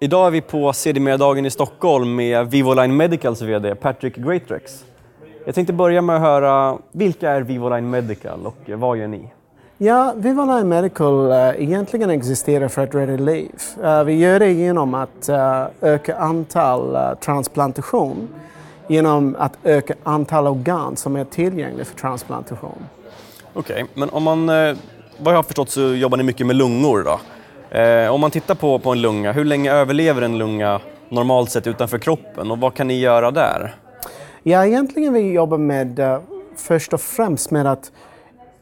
Idag är vi på CD-dagen i Stockholm med Vivoline Medicals VD Patrick Greatrex. Jag tänkte börja med att höra, vilka är Vivoline Medical och vad gör ni? Ja, Vivoline Medical uh, egentligen existerar för att rädda liv. Uh, vi gör det genom att uh, öka antal uh, transplantation genom att öka antal organ som är tillgängliga för transplantation. Okej, okay, men om man, vad jag har förstått så jobbar ni mycket med lungor då? Eh, om man tittar på, på en lunga, hur länge överlever en lunga normalt sett utanför kroppen och vad kan ni göra där? Ja, egentligen vi jobbar med eh, först och främst med att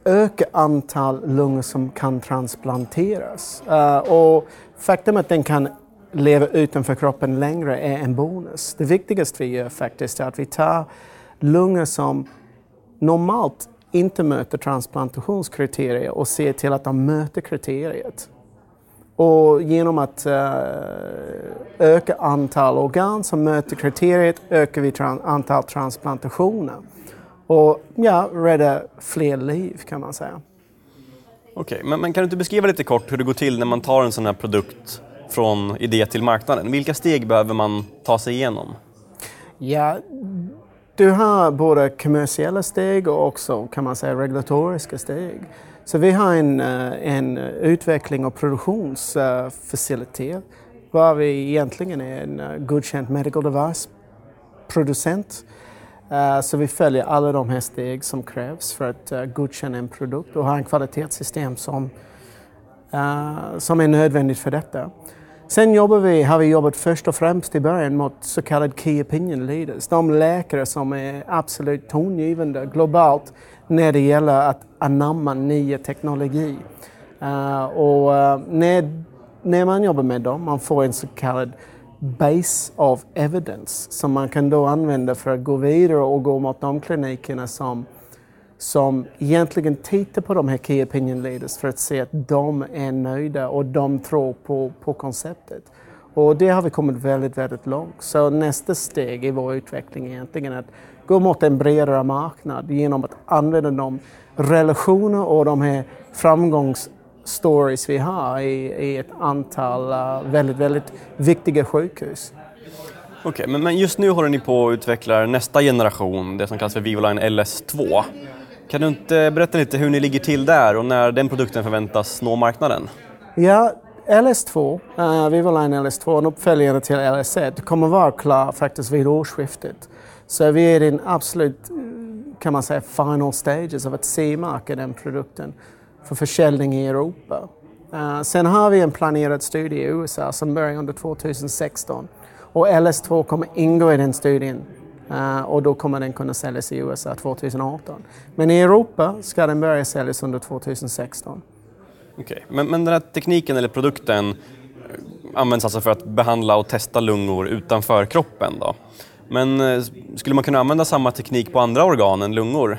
öka antal lungor som kan transplanteras. Uh, och faktum att den kan leva utanför kroppen längre är en bonus. Det viktigaste vi gör faktiskt är att vi tar lungor som normalt inte möter transplantationskriterier och ser till att de möter kriteriet. Och genom att uh, öka antal organ som möter kriteriet ökar vi tran antal transplantationer. Och ja, rädda fler liv kan man säga. Okej, okay, men, men, kan du inte beskriva lite kort hur det går till när man tar en sån här produkt från idé till marknaden? Vilka steg behöver man ta sig igenom? Ja, du har både kommersiella steg och också kan man säga regulatoriska steg. Så vi har en, eh, en utveckling och produktionsfacilitet var vi egentligen är en eh, godkänd medical device-producent. Eh, så vi följer alla de här steg som krävs för att godkänna en produkt och ha en kvalitetssystem som, som är nödvändigt för detta. Sen jobbar vi, har vi jobbat först och främst i början mot så kallade Key Opinion Leaders, de läkare som är absolut tongivande globalt när det gäller att anamma ny teknologi. Uh, och uh, när, när man jobbar med dem, man får en så kallad base of evidence som man kan då använda för att gå vidare och gå mot de klinikerna som, som egentligen tittar på de här Key Opinion Leaders för att se att de är nöjda och de tror på, på konceptet. Och det har vi kommit väldigt, väldigt långt. Så nästa steg i vår utveckling är egentligen att gå mot en bredare marknad genom att använda de relationer och de här framgångsstories vi har i, i ett antal uh, väldigt, väldigt viktiga sjukhus. Okej, okay, men, men just nu håller ni på att utveckla nästa generation, det som kallas för Vivoline LS2. Kan du inte berätta lite hur ni ligger till där och när den produkten förväntas nå marknaden? Ja, LS2, uh, Vivoline LS2, en uppföljare till LS1, kommer vara klar faktiskt vid årsskiftet. Så vi är i den absolut, kan man säga, final stages av att C-marka den produkten för försäljning i Europa. Uh, sen har vi en planerad studie i USA som börjar under 2016 och LS2 kommer ingå i den studien uh, och då kommer den kunna säljas i USA 2018. Men i Europa ska den börja säljas under 2016. Okej, okay. men, men den här tekniken eller produkten används alltså för att behandla och testa lungor utanför kroppen då? Men eh, skulle man kunna använda samma teknik på andra organ än lungor?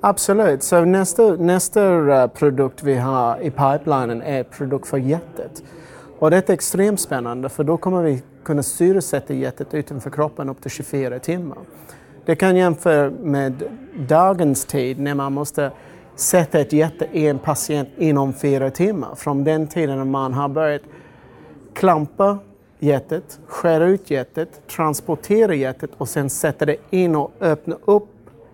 Absolut. Så nästa, nästa eh, produkt vi har i pipelinen är produkt för hjärtat. Och det är extremt spännande för då kommer vi kunna syresätta hjärtat utanför kroppen upp till 24 timmar. Det kan jämföra med dagens tid när man måste sätta ett hjärta i en patient inom fyra timmar. Från den tiden när man har börjat klampa hjärtat, skära ut hjärtat, transportera hjärtat och sen sätta det in och öppna upp.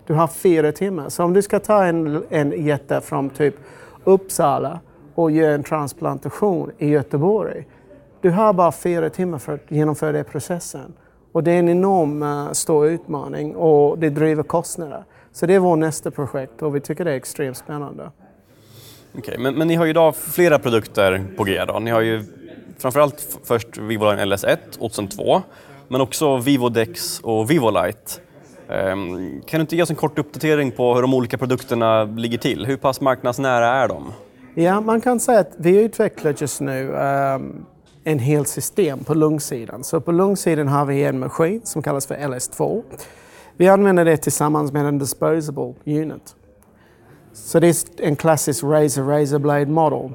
Du har fyra timmar. Så om du ska ta en, en jätte från typ Uppsala och göra en transplantation i Göteborg. Du har bara fyra timmar för att genomföra den processen. Och det är en enorm uh, stor utmaning och det driver kostnader. Så det är vårt nästa projekt och vi tycker det är extremt spännande. Okay, men, men ni har ju idag flera produkter på G. Då. Ni har ju framförallt först Vivoline LS1 och sen 2, men också Vivodex och Vivolite. Ehm, kan du inte ge oss en kort uppdatering på hur de olika produkterna ligger till? Hur pass marknadsnära är de? Ja, man kan säga att vi utvecklar just nu um, en hel system på lungsidan. Så på lungsidan har vi en maskin som kallas för LS2. Vi använder det tillsammans med en disposable unit. Så det är en klassisk razor razor blade model,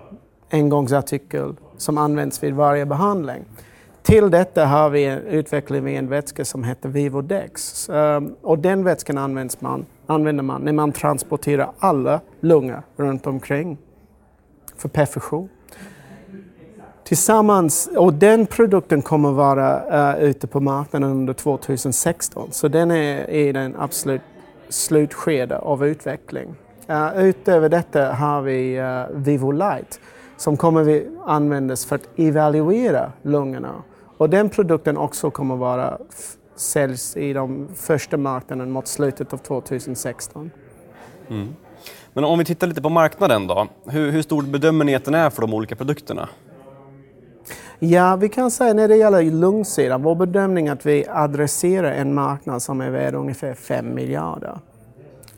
engångsartikel som används vid varje behandling. Till detta har vi utvecklat vi en vätska som heter Vivodex. Ehm, och den vätskan används man, använder man när man transporterar alla lungor runt omkring för perfusion. Tillsammans, och den produkten kommer vara uh, ute på marknaden under 2016. Så den är i den absolut slutskede av utveckling. Uh, utöver detta har vi uh, Vivo Light som kommer vi användas för att evaluera lungorna. Och den produkten också kommer vara säljs i de första marknaden mot slutet av 2016. Mm. Men om vi tittar lite på marknaden då, hur, hur stor bedömer ni att den är för de olika produkterna? Ja, vi kan säga när det gäller lungsidan, vår bedömning är att vi adresserar en marknad som är värd ungefär 5 miljarder.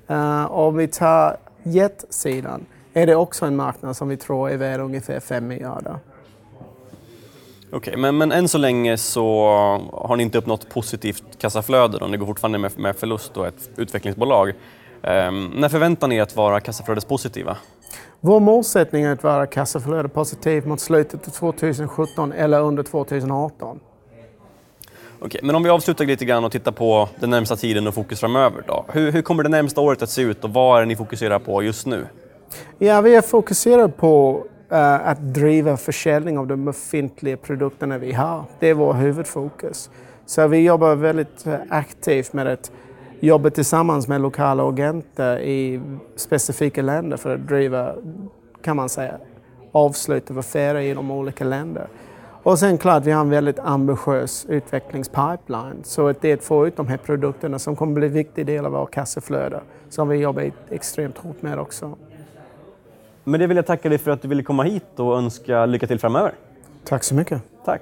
Uh, om vi tar jetsidan är det också en marknad som vi tror är värd ungefär 5 miljarder. Okej, okay, men, men än så länge så har ni inte uppnått positivt kassaflöde och ni går fortfarande med, med förlust och ett utvecklingsbolag. Um, när förväntar ni er att vara kassaflödespositiva? Vår målsättning är att vara kassaflödespositiv mot slutet av 2017 eller under 2018. Okej, men om vi avslutar lite grann och tittar på den närmsta tiden och fokus framöver då. Hur, hur kommer det närmsta året att se ut och vad är det ni fokuserar på just nu? Ja, vi är fokuserade på uh, att driva försäljning av de befintliga produkterna vi har. Det är vår huvudfokus. Så vi jobbar väldigt uh, aktivt med att jobba tillsammans med lokala agenter i specifika länder för att driva, kan man säga, avslut av affärer i de olika länderna. Och sen klart, vi har en väldigt ambitiös utvecklingspipeline. Så att det är att få ut de här produkterna som kommer bli en viktig del av vår kassaflöde som vi jobbar extremt hårt med också. Med det vill jag tacka dig för att du ville komma hit och önska lycka till framöver. Tack så mycket. Tack.